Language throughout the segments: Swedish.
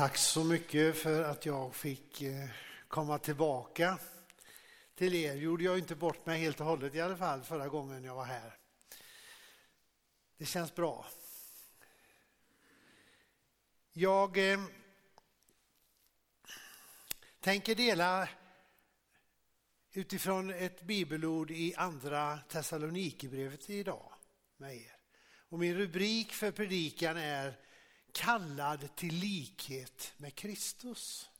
Tack så mycket för att jag fick eh, komma tillbaka till er. Gjorde jag inte bort mig helt och hållet i alla fall förra gången jag var här. Det känns bra. Jag eh, tänker dela utifrån ett bibelord i andra Thessalonikerbrevet idag med er. Och min rubrik för predikan är kallad till likhet med Kristus.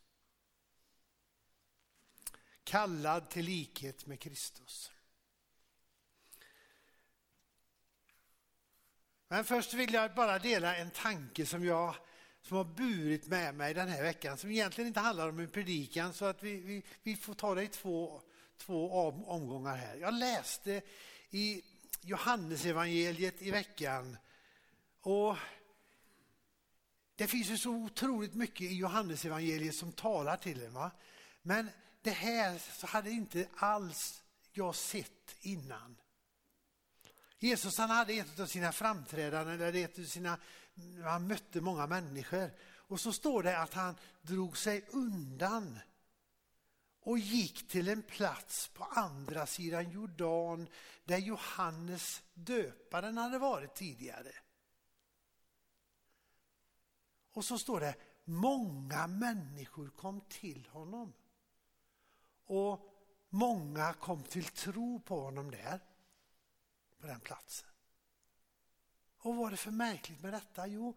Kallad till likhet med Kristus. Men först vill jag bara dela en tanke som jag som har burit med mig den här veckan som egentligen inte handlar om en predikan så att vi, vi, vi får ta det i två, två omgångar här. Jag läste i Johannesevangeliet i veckan och det finns ju så otroligt mycket i Johannesevangeliet som talar till en. Va? Men det här så hade inte alls jag sett innan. Jesus han hade ett av sina framträdanden, eller ett av sina, han mötte många människor. Och så står det att han drog sig undan och gick till en plats på andra sidan Jordan där Johannes döparen hade varit tidigare. Och så står det, många människor kom till honom. Och många kom till tro på honom där, på den platsen. Och vad var det för märkligt med detta? Jo,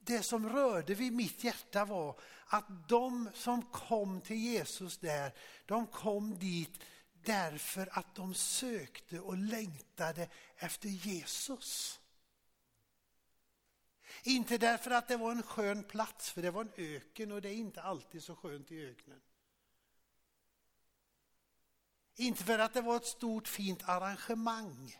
det som rörde vid mitt hjärta var att de som kom till Jesus där, de kom dit därför att de sökte och längtade efter Jesus. Inte därför att det var en skön plats, för det var en öken och det är inte alltid så skönt i öknen. Inte för att det var ett stort fint arrangemang.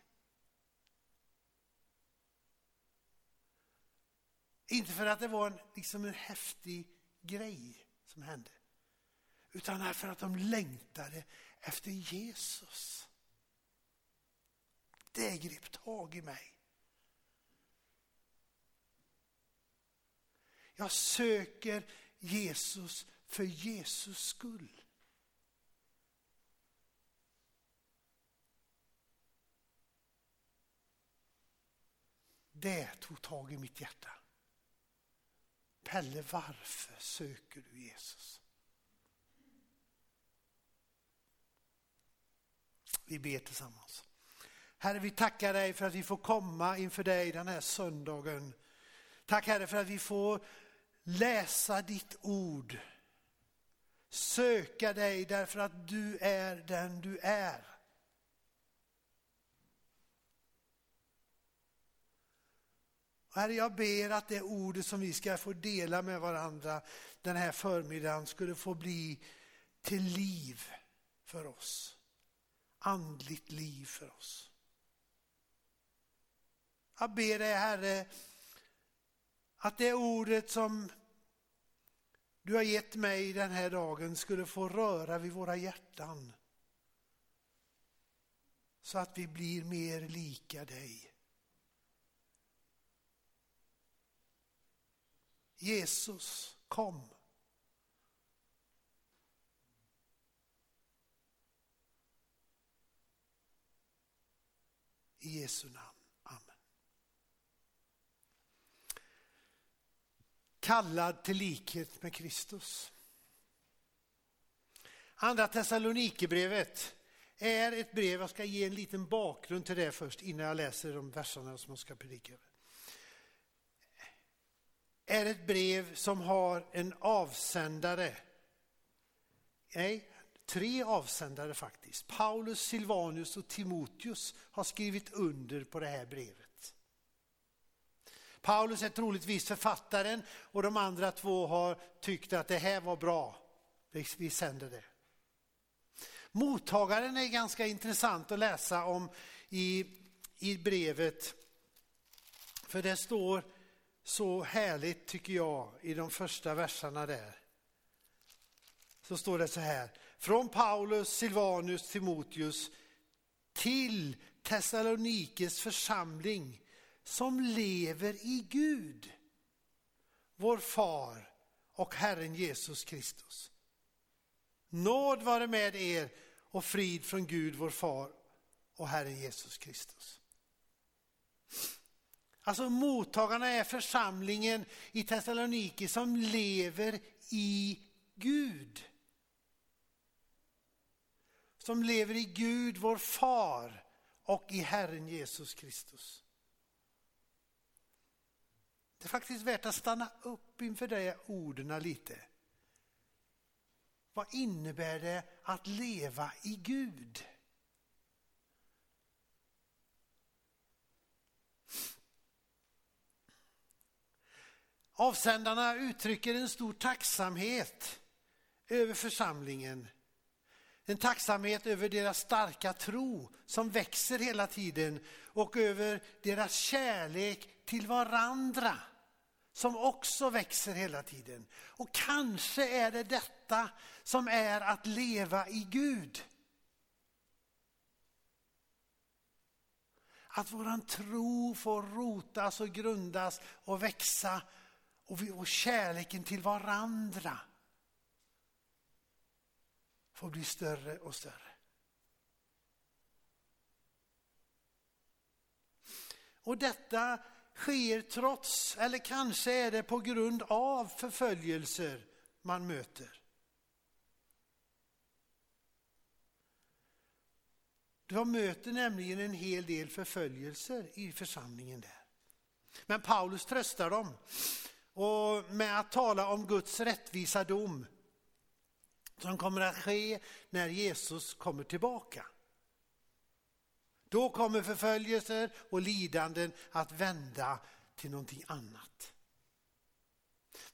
Inte för att det var en, liksom en häftig grej som hände. Utan därför att de längtade efter Jesus. Det grep tag i mig. Jag söker Jesus för Jesus skull. Det tog tag i mitt hjärta. Pelle, varför söker du Jesus? Vi ber tillsammans. Herre, vi tackar dig för att vi får komma inför dig den här söndagen. Tack Herre för att vi får läsa ditt ord, söka dig därför att du är den du är. Herre, jag ber att det ordet som vi ska få dela med varandra den här förmiddagen skulle få bli till liv för oss. Andligt liv för oss. Jag ber dig Herre att det ordet som du har gett mig den här dagen skulle få röra vid våra hjärtan. Så att vi blir mer lika dig. Jesus, kom. I Jesu namn. Kallad till likhet med Kristus. Andra Thessalonikerbrevet är ett brev, jag ska ge en liten bakgrund till det först innan jag läser de verserna som jag ska predika över. är ett brev som har en avsändare, nej, tre avsändare faktiskt. Paulus, Silvanus och Timoteus har skrivit under på det här brevet. Paulus är troligtvis författaren och de andra två har tyckt att det här var bra. Vi sänder det. Mottagaren är ganska intressant att läsa om i, i brevet. För det står så härligt tycker jag i de första verserna där. Så står det så här. Från Paulus, Silvanus, Timoteus till Thessalonikes församling som lever i Gud, vår far och Herren Jesus Kristus. Nåd vare med er och frid från Gud vår far och Herren Jesus Kristus. Alltså mottagarna är församlingen i Thessaloniki som lever i Gud. Som lever i Gud, vår far och i Herren Jesus Kristus. Det är faktiskt värt att stanna upp inför de orden lite. Vad innebär det att leva i Gud? Avsändarna uttrycker en stor tacksamhet över församlingen. En tacksamhet över deras starka tro som växer hela tiden och över deras kärlek till varandra som också växer hela tiden. Och kanske är det detta som är att leva i Gud. Att våran tro får rotas och grundas och växa och, vi, och kärleken till varandra får bli större och större. Och detta sker trots, eller kanske är det på grund av förföljelser man möter. De möter nämligen en hel del förföljelser i församlingen där. Men Paulus tröstar dem och med att tala om Guds rättvisa dom som kommer att ske när Jesus kommer tillbaka. Då kommer förföljelser och lidanden att vända till någonting annat.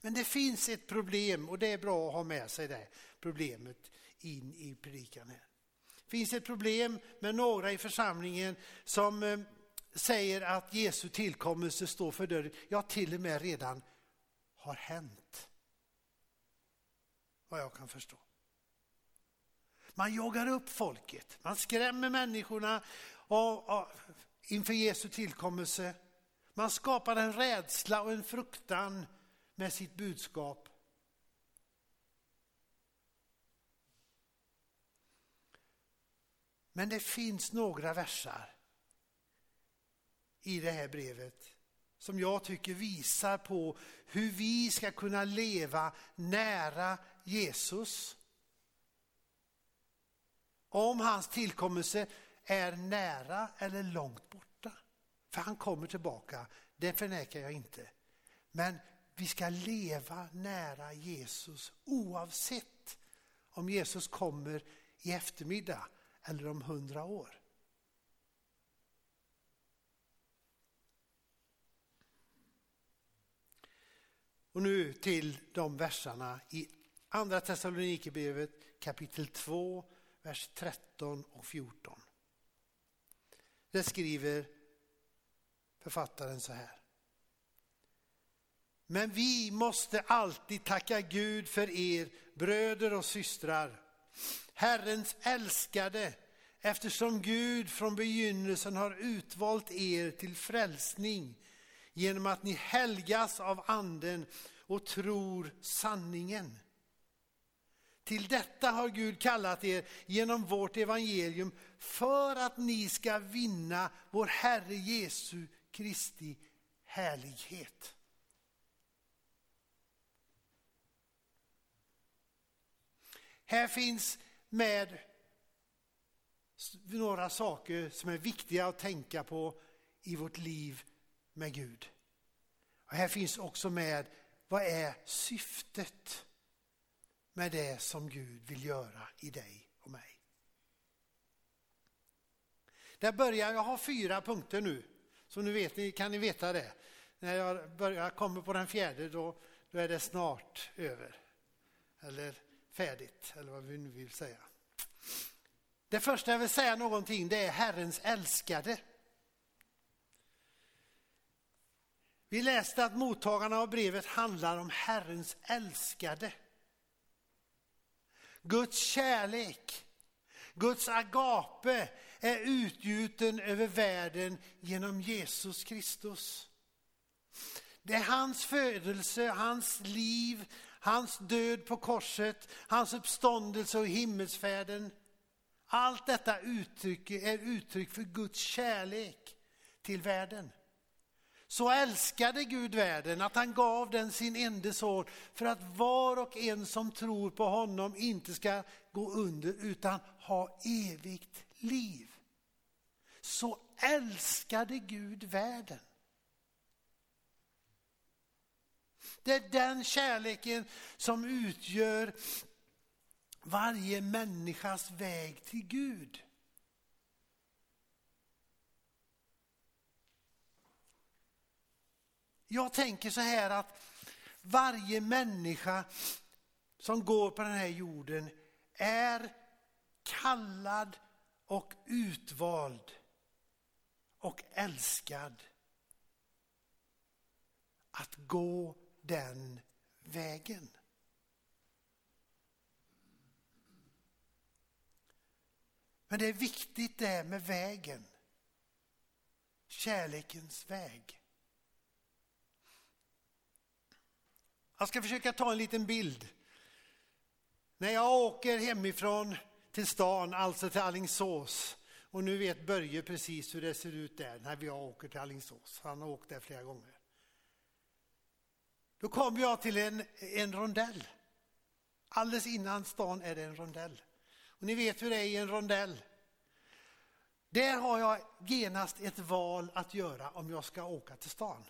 Men det finns ett problem och det är bra att ha med sig det problemet in i predikan här. Det finns ett problem med några i församlingen som eh, säger att Jesu tillkommelse står för dörren, ja till och med redan har hänt. Vad jag kan förstå. Man jagar upp folket, man skrämmer människorna och, och, inför Jesu tillkommelse. Man skapar en rädsla och en fruktan med sitt budskap. Men det finns några versar i det här brevet som jag tycker visar på hur vi ska kunna leva nära Jesus. Om hans tillkommelse är nära eller långt borta. För han kommer tillbaka, det förnekar jag inte. Men vi ska leva nära Jesus oavsett om Jesus kommer i eftermiddag eller om hundra år. Och nu till de verserna i Andra Thessalonikerbrevet kapitel 2, vers 13 och 14. Det skriver författaren så här. Men vi måste alltid tacka Gud för er bröder och systrar, Herrens älskade, eftersom Gud från begynnelsen har utvalt er till frälsning genom att ni helgas av anden och tror sanningen. Till detta har Gud kallat er genom vårt evangelium för att ni ska vinna vår Herre Jesu Kristi härlighet. Här finns med några saker som är viktiga att tänka på i vårt liv med Gud. Och här finns också med vad är syftet med det som Gud vill göra i dig och mig. Där börjar jag ha fyra punkter nu, så nu vet ni, kan ni veta det. När jag börjar, kommer på den fjärde då, då är det snart över. Eller färdigt, eller vad vi nu vill säga. Det första jag vill säga någonting det är Herrens älskade. Vi läste att mottagarna av brevet handlar om Herrens älskade. Guds kärlek, Guds agape är utgjuten över världen genom Jesus Kristus. Det är hans födelse, hans liv, hans död på korset, hans uppståndelse och himmelsfärden. Allt detta uttryck är uttryck för Guds kärlek till världen. Så älskade Gud världen att han gav den sin enda son för att var och en som tror på honom inte ska gå under utan ha evigt liv. Så älskade Gud världen. Det är den kärleken som utgör varje människas väg till Gud. Jag tänker så här att varje människa som går på den här jorden är kallad och utvald och älskad att gå den vägen. Men det är viktigt det med vägen. Kärlekens väg. Jag ska försöka ta en liten bild. När jag åker hemifrån till stan, alltså till Allingsås, och nu vet Börje precis hur det ser ut där när vi åker till Allingsås. Han har åkt där flera gånger. Då kommer jag till en, en rondell. Alldeles innan stan är det en rondell. Och ni vet hur det är i en rondell. Där har jag genast ett val att göra om jag ska åka till stan.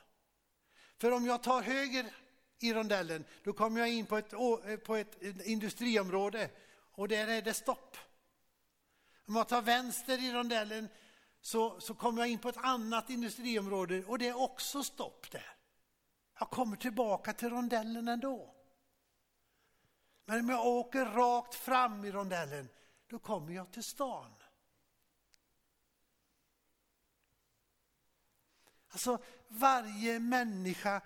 För om jag tar höger i rondellen, då kommer jag in på ett, eh, på ett eh, industriområde och där är det stopp. Om jag tar vänster i rondellen så, så kommer jag in på ett annat industriområde och det är också stopp där. Jag kommer tillbaka till rondellen ändå. Men om jag åker rakt fram i rondellen, då kommer jag till stan. Alltså varje människa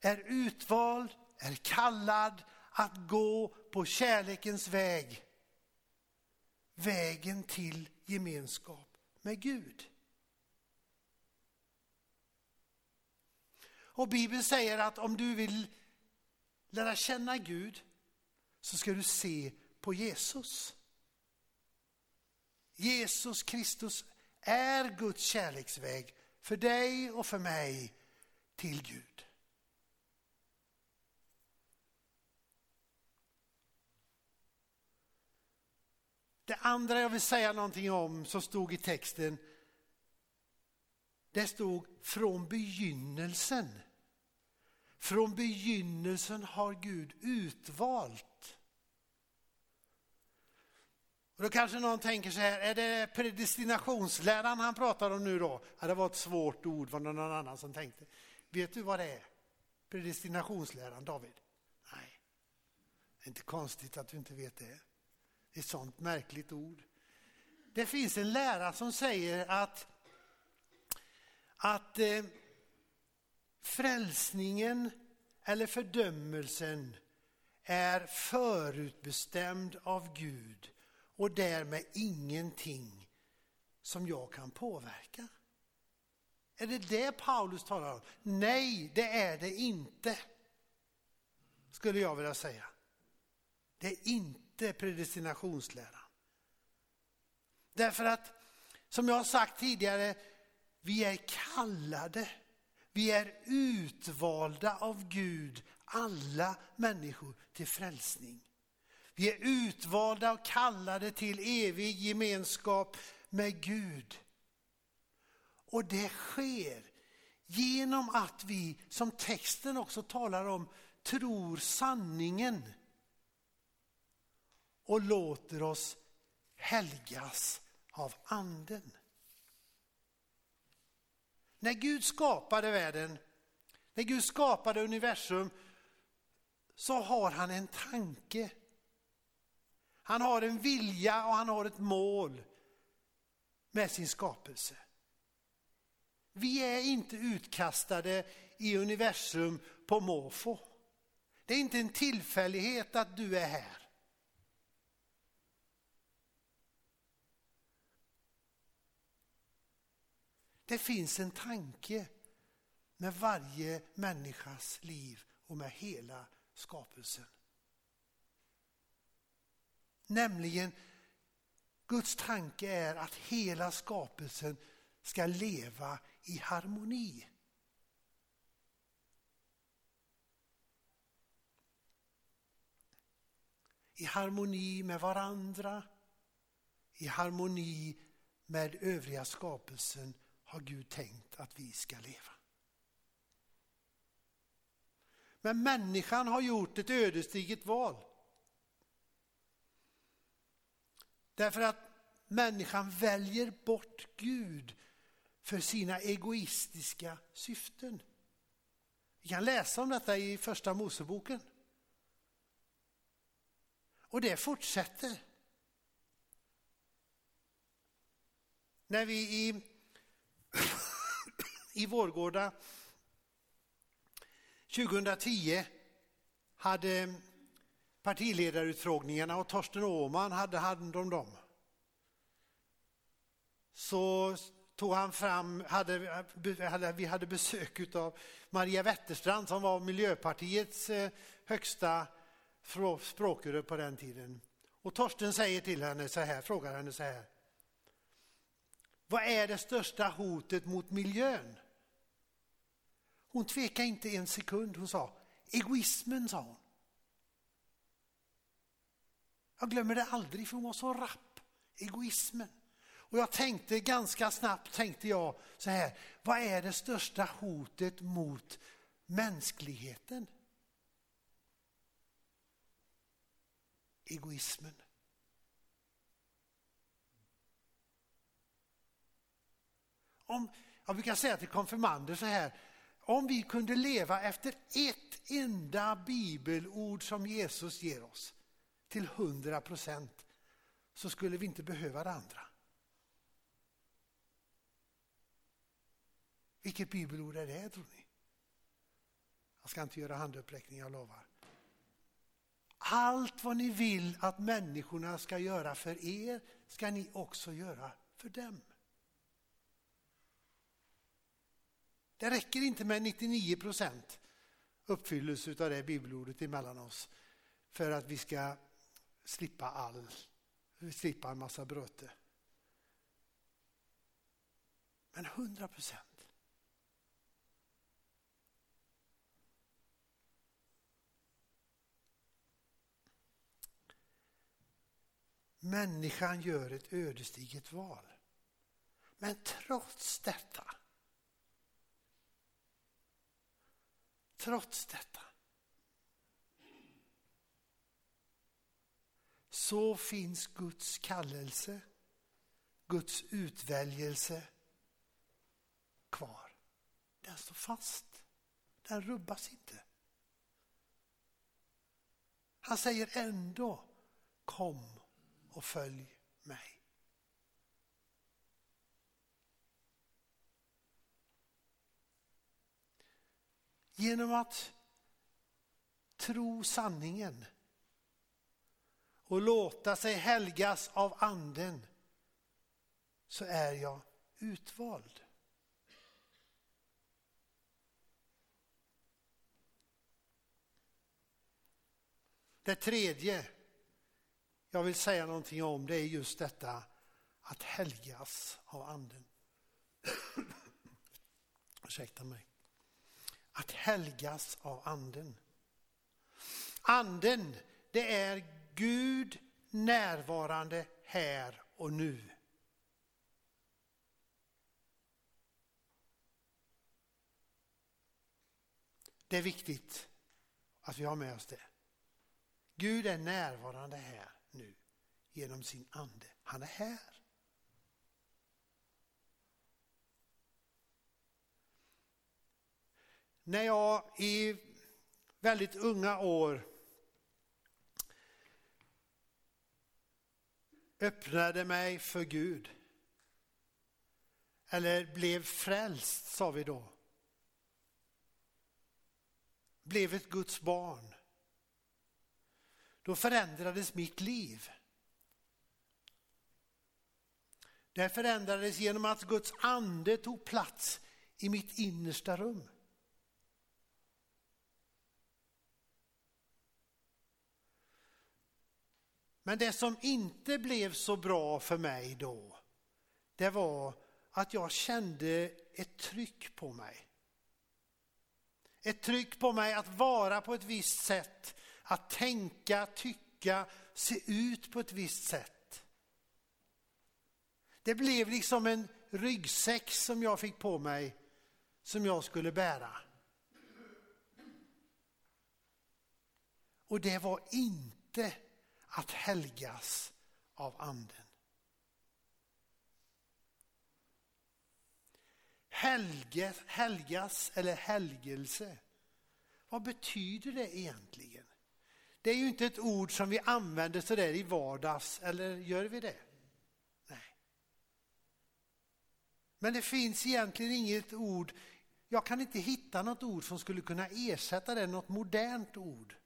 är utvald, är kallad att gå på kärlekens väg. Vägen till gemenskap med Gud. Och Bibeln säger att om du vill lära känna Gud så ska du se på Jesus. Jesus Kristus är Guds kärleksväg för dig och för mig till Gud. Det andra jag vill säga någonting om som stod i texten, det stod från begynnelsen. Från begynnelsen har Gud utvalt. Och då kanske någon tänker så här, är det predestinationsläran han pratar om nu då? Ja, det var ett svårt ord, var det någon annan som tänkte. Vet du vad det är? Predestinationsläran, David? Nej, det är inte konstigt att du inte vet det. Ett sånt märkligt ord. Det finns en lära som säger att, att eh, frälsningen eller fördömelsen är förutbestämd av Gud och därmed ingenting som jag kan påverka. Är det det Paulus talar om? Nej, det är det inte. Skulle jag vilja säga. Det är inte predestinationsläran. Därför att, som jag har sagt tidigare, vi är kallade, vi är utvalda av Gud, alla människor, till frälsning. Vi är utvalda och kallade till evig gemenskap med Gud. Och det sker genom att vi, som texten också talar om, tror sanningen och låter oss helgas av anden. När Gud skapade världen, när Gud skapade universum så har han en tanke. Han har en vilja och han har ett mål med sin skapelse. Vi är inte utkastade i universum på måfå. Det är inte en tillfällighet att du är här. Det finns en tanke med varje människas liv och med hela skapelsen. Nämligen Guds tanke är att hela skapelsen ska leva i harmoni. I harmoni med varandra, i harmoni med övriga skapelsen har Gud tänkt att vi ska leva. Men människan har gjort ett ödesdigert val. Därför att människan väljer bort Gud för sina egoistiska syften. Vi kan läsa om detta i första Moseboken. Och det fortsätter. När vi i, i Vårgårda 2010 hade partiledarutfrågningarna och Torsten Åhman hade hand om dem. Så tog han fram, hade, hade, vi hade besök av Maria Wetterstrand som var Miljöpartiets eh, högsta språkrör på den tiden. Och Torsten säger till henne så här, frågar henne så här. Vad är det största hotet mot miljön? Hon tvekade inte en sekund. Hon sa egoismen, sa hon. Jag glömmer det aldrig för hon var så rapp. Egoismen. Och jag tänkte ganska snabbt, tänkte jag så här, vad är det största hotet mot mänskligheten? Egoismen. Om, jag brukar säga till konfirmander så här, om vi kunde leva efter ett enda bibelord som Jesus ger oss till hundra procent så skulle vi inte behöva det andra. Vilket bibelord är det tror ni? Jag ska inte göra handuppräckning, jag lovar. Allt vad ni vill att människorna ska göra för er ska ni också göra för dem. Det räcker inte med 99 procent uppfyllelse av det bibelordet emellan oss för att vi ska slippa all, slippa en massa bröte. Men 100 procent. Människan gör ett ödesdigert val. Men trots detta Trots detta så finns Guds kallelse, Guds utväljelse kvar. Den står fast. Den rubbas inte. Han säger ändå kom och följ mig. Genom att tro sanningen och låta sig helgas av anden så är jag utvald. Det tredje jag vill säga någonting om det är just detta att helgas av anden. Ursäkta mig att helgas av anden. Anden, det är Gud närvarande här och nu. Det är viktigt att vi har med oss det. Gud är närvarande här nu genom sin ande. Han är här. När jag i väldigt unga år öppnade mig för Gud, eller blev frälst sa vi då, blev ett Guds barn, då förändrades mitt liv. Det förändrades genom att Guds ande tog plats i mitt innersta rum. Men det som inte blev så bra för mig då, det var att jag kände ett tryck på mig. Ett tryck på mig att vara på ett visst sätt, att tänka, tycka, se ut på ett visst sätt. Det blev liksom en ryggsäck som jag fick på mig som jag skulle bära. Och det var inte att helgas av anden. Helge, helgas eller helgelse, vad betyder det egentligen? Det är ju inte ett ord som vi använder sådär i vardags, eller gör vi det? Nej. Men det finns egentligen inget ord, jag kan inte hitta något ord som skulle kunna ersätta det, något modernt ord.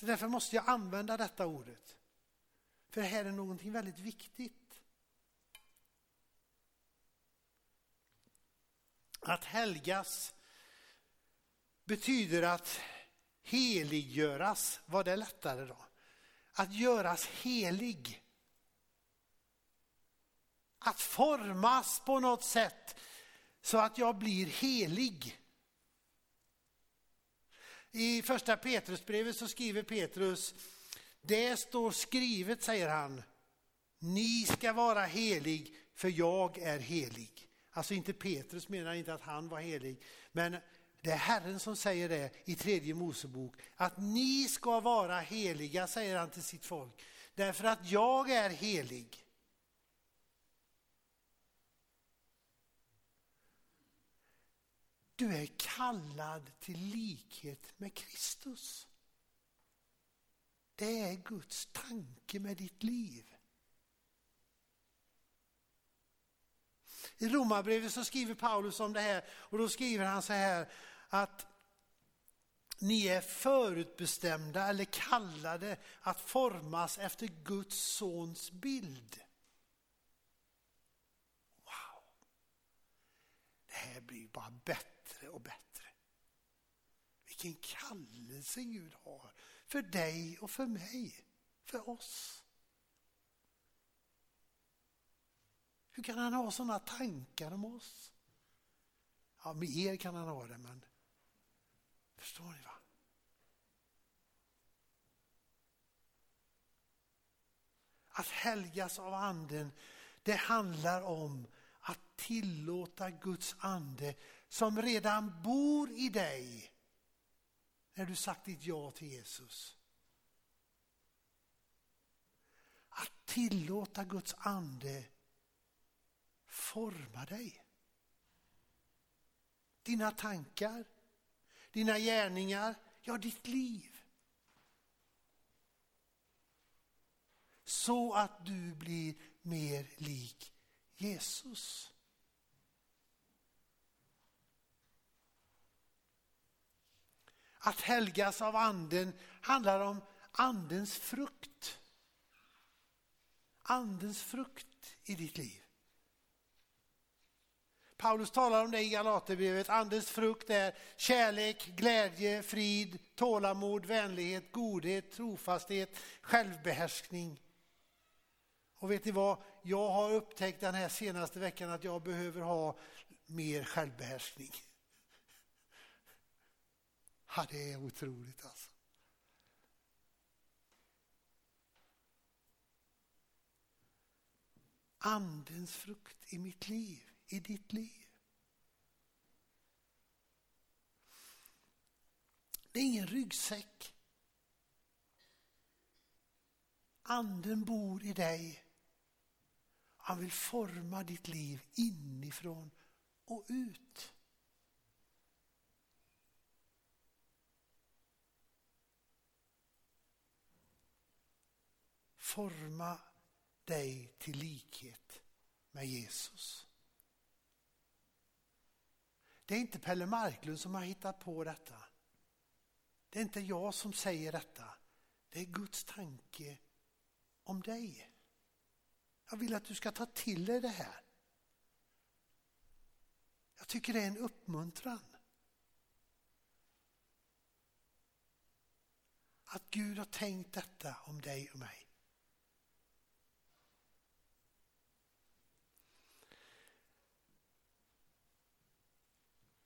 Så därför måste jag använda detta ordet. För det här är någonting väldigt viktigt. Att helgas betyder att heliggöras. Var det lättare då? Att göras helig. Att formas på något sätt så att jag blir helig. I första Petrusbrevet så skriver Petrus, det står skrivet, säger han, ni ska vara helig för jag är helig. Alltså inte Petrus menar inte att han var helig, men det är Herren som säger det i tredje Mosebok, att ni ska vara heliga, säger han till sitt folk, därför att jag är helig. Du är kallad till likhet med Kristus. Det är Guds tanke med ditt liv. I Romarbrevet så skriver Paulus om det här och då skriver han så här att ni är förutbestämda eller kallade att formas efter Guds sons bild. Wow! Det här blir bara bättre bättre och bättre. Vilken kallelse Gud har för dig och för mig, för oss. Hur kan han ha sådana tankar om oss? Ja, med er kan han ha det, men förstår ni? va? Att helgas av anden, det handlar om att tillåta Guds ande som redan bor i dig när du sagt ditt ja till Jesus. Att tillåta Guds ande forma dig. Dina tankar, dina gärningar, ja ditt liv. Så att du blir mer lik Jesus. Att helgas av anden handlar om andens frukt. Andens frukt i ditt liv. Paulus talar om det i Galaterbrevet. Andens frukt är kärlek, glädje, frid, tålamod, vänlighet, godhet, trofasthet, självbehärskning. Och vet ni vad? Jag har upptäckt den här senaste veckan att jag behöver ha mer självbehärskning. Ja, det är otroligt alltså. Andens frukt i mitt liv, i ditt liv. Det är ingen ryggsäck. Anden bor i dig. Han vill forma ditt liv inifrån och ut. Forma dig till likhet med Jesus. Det är inte Pelle Marklund som har hittat på detta. Det är inte jag som säger detta. Det är Guds tanke om dig. Jag vill att du ska ta till dig det här. Jag tycker det är en uppmuntran. att Gud har tänkt detta om dig och mig.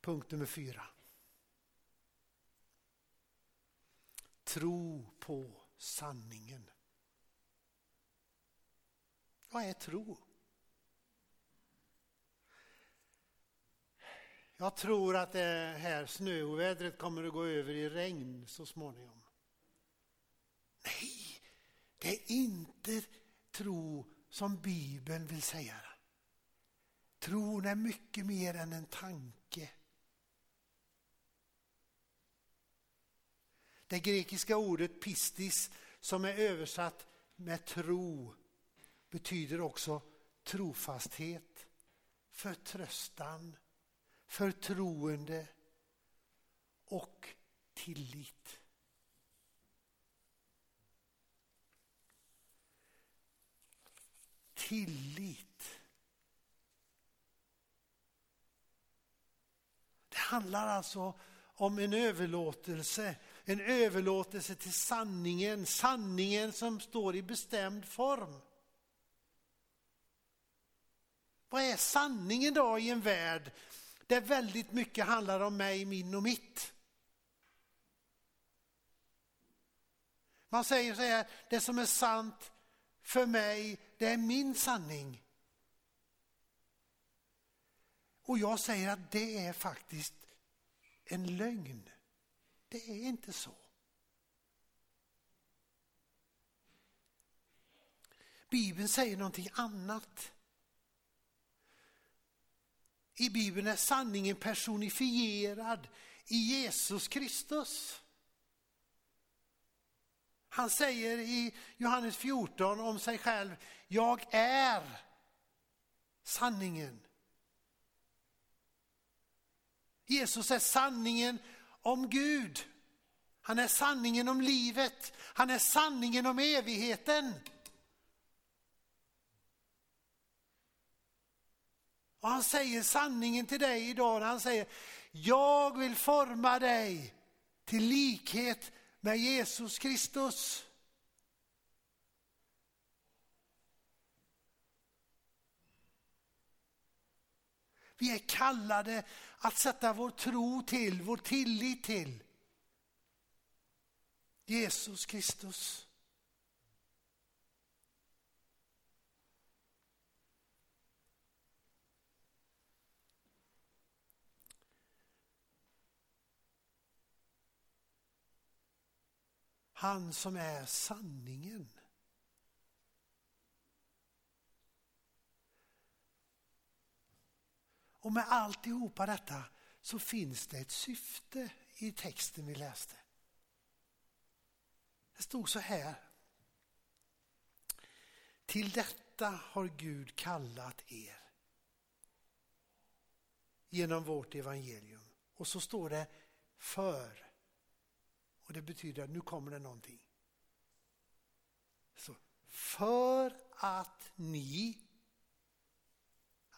Punkt nummer fyra. Tro på sanningen. Vad är tro? Jag tror att det här snöovädret kommer att gå över i regn så småningom. Nej, det är inte tro som Bibeln vill säga. Tron är mycket mer än en tanke. Det grekiska ordet pistis som är översatt med tro betyder också trofasthet, förtröstan, förtroende och tillit. Tillit. Det handlar alltså om en överlåtelse, en överlåtelse till sanningen, sanningen som står i bestämd form. Vad är sanningen då i en värld där väldigt mycket handlar om mig, min och mitt? Man säger så här, det som är sant för mig, det är min sanning. Och jag säger att det är faktiskt en lögn. Det är inte så. Bibeln säger någonting annat. I Bibeln är sanningen personifierad i Jesus Kristus. Han säger i Johannes 14 om sig själv, jag är sanningen. Jesus är sanningen om Gud. Han är sanningen om livet. Han är sanningen om evigheten. Och han säger sanningen till dig idag när han säger, jag vill forma dig till likhet med Jesus Kristus. Vi är kallade att sätta vår tro till, vår tillit till Jesus Kristus. Han som är sanningen. Och med alltihopa detta så finns det ett syfte i texten vi läste. Det stod så här. Till detta har Gud kallat er genom vårt evangelium. Och så står det för. Och det betyder att nu kommer det någonting. Så, för att ni,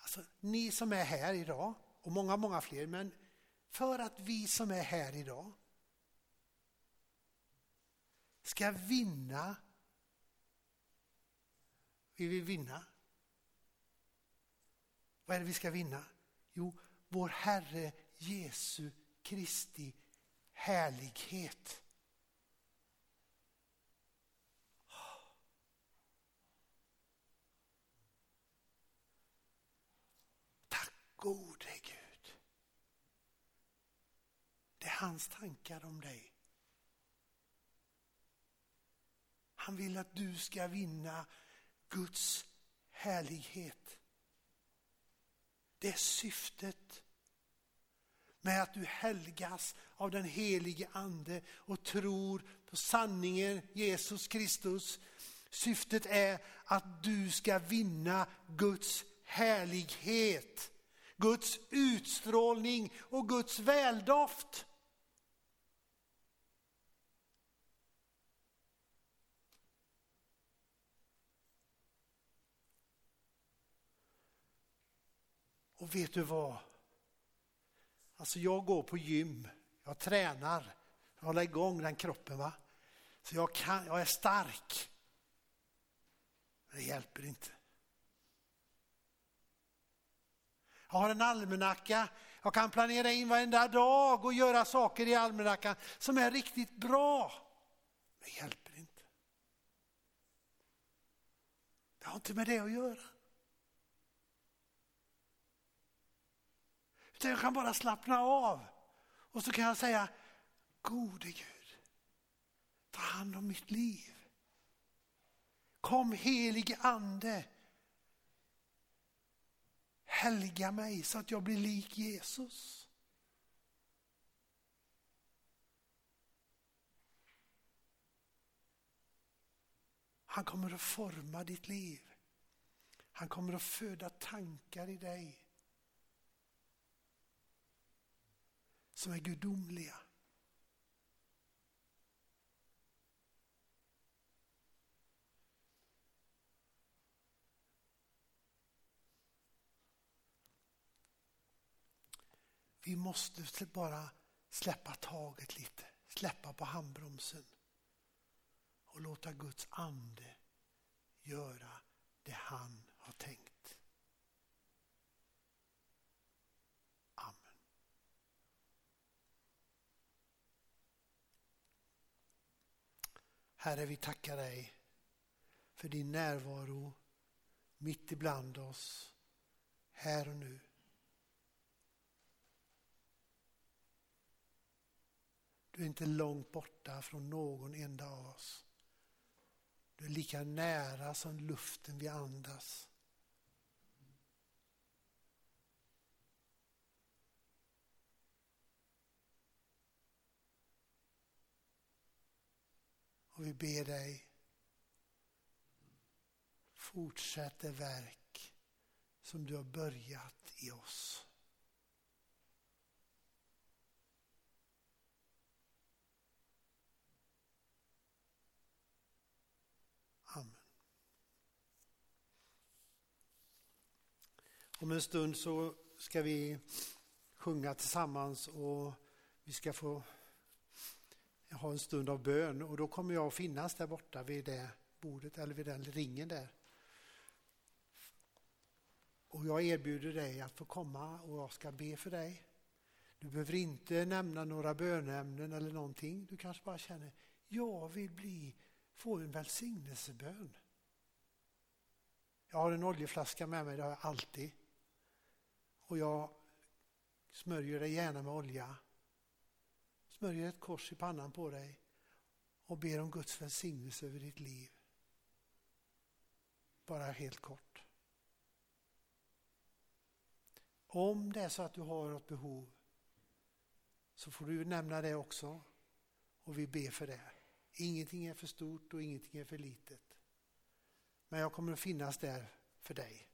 alltså ni som är här idag och många, många fler, men för att vi som är här idag ska vinna. Vi vill vinna. Vad är det vi ska vinna? Jo, vår Herre Jesu Kristi härlighet. Tack gode Gud. Det är hans tankar om dig. Han vill att du ska vinna Guds härlighet. Det är syftet med att du helgas av den helige ande och tror på sanningen Jesus Kristus. Syftet är att du ska vinna Guds härlighet, Guds utstrålning och Guds väldoft. Och vet du vad? Alltså jag går på gym, jag tränar, jag håller igång den kroppen. va. Så jag, kan, jag är stark. Men det hjälper inte. Jag har en almanacka. Jag kan planera in varenda dag och göra saker i almanackan som är riktigt bra. Men det hjälper inte. Det har inte med det att göra. Utan jag kan bara slappna av. Och så kan jag säga, gode Gud, ta hand om mitt liv. Kom helige ande, helga mig så att jag blir lik Jesus. Han kommer att forma ditt liv. Han kommer att föda tankar i dig som är gudomliga. Vi måste bara släppa taget lite, släppa på handbromsen och låta Guds ande göra det han har tänkt. Amen. Herre, vi tackar dig för din närvaro mitt ibland oss, här och nu. Du är inte långt borta från någon enda av oss. Du är lika nära som luften vi andas. Och vi ber dig, fortsätt det verk som du har börjat i oss. Om en stund så ska vi sjunga tillsammans och vi ska få ha en stund av bön och då kommer jag att finnas där borta vid det bordet eller vid den ringen där. Och jag erbjuder dig att få komma och jag ska be för dig. Du behöver inte nämna några bönämnen eller någonting. Du kanske bara känner, jag vill bli, få en välsignelsebön. Jag har en oljeflaska med mig, det har jag alltid. Och jag smörjer dig gärna med olja. Smörjer ett kors i pannan på dig och ber om Guds välsignelse över ditt liv. Bara helt kort. Om det är så att du har något behov så får du nämna det också och vi ber för det. Ingenting är för stort och ingenting är för litet. Men jag kommer att finnas där för dig.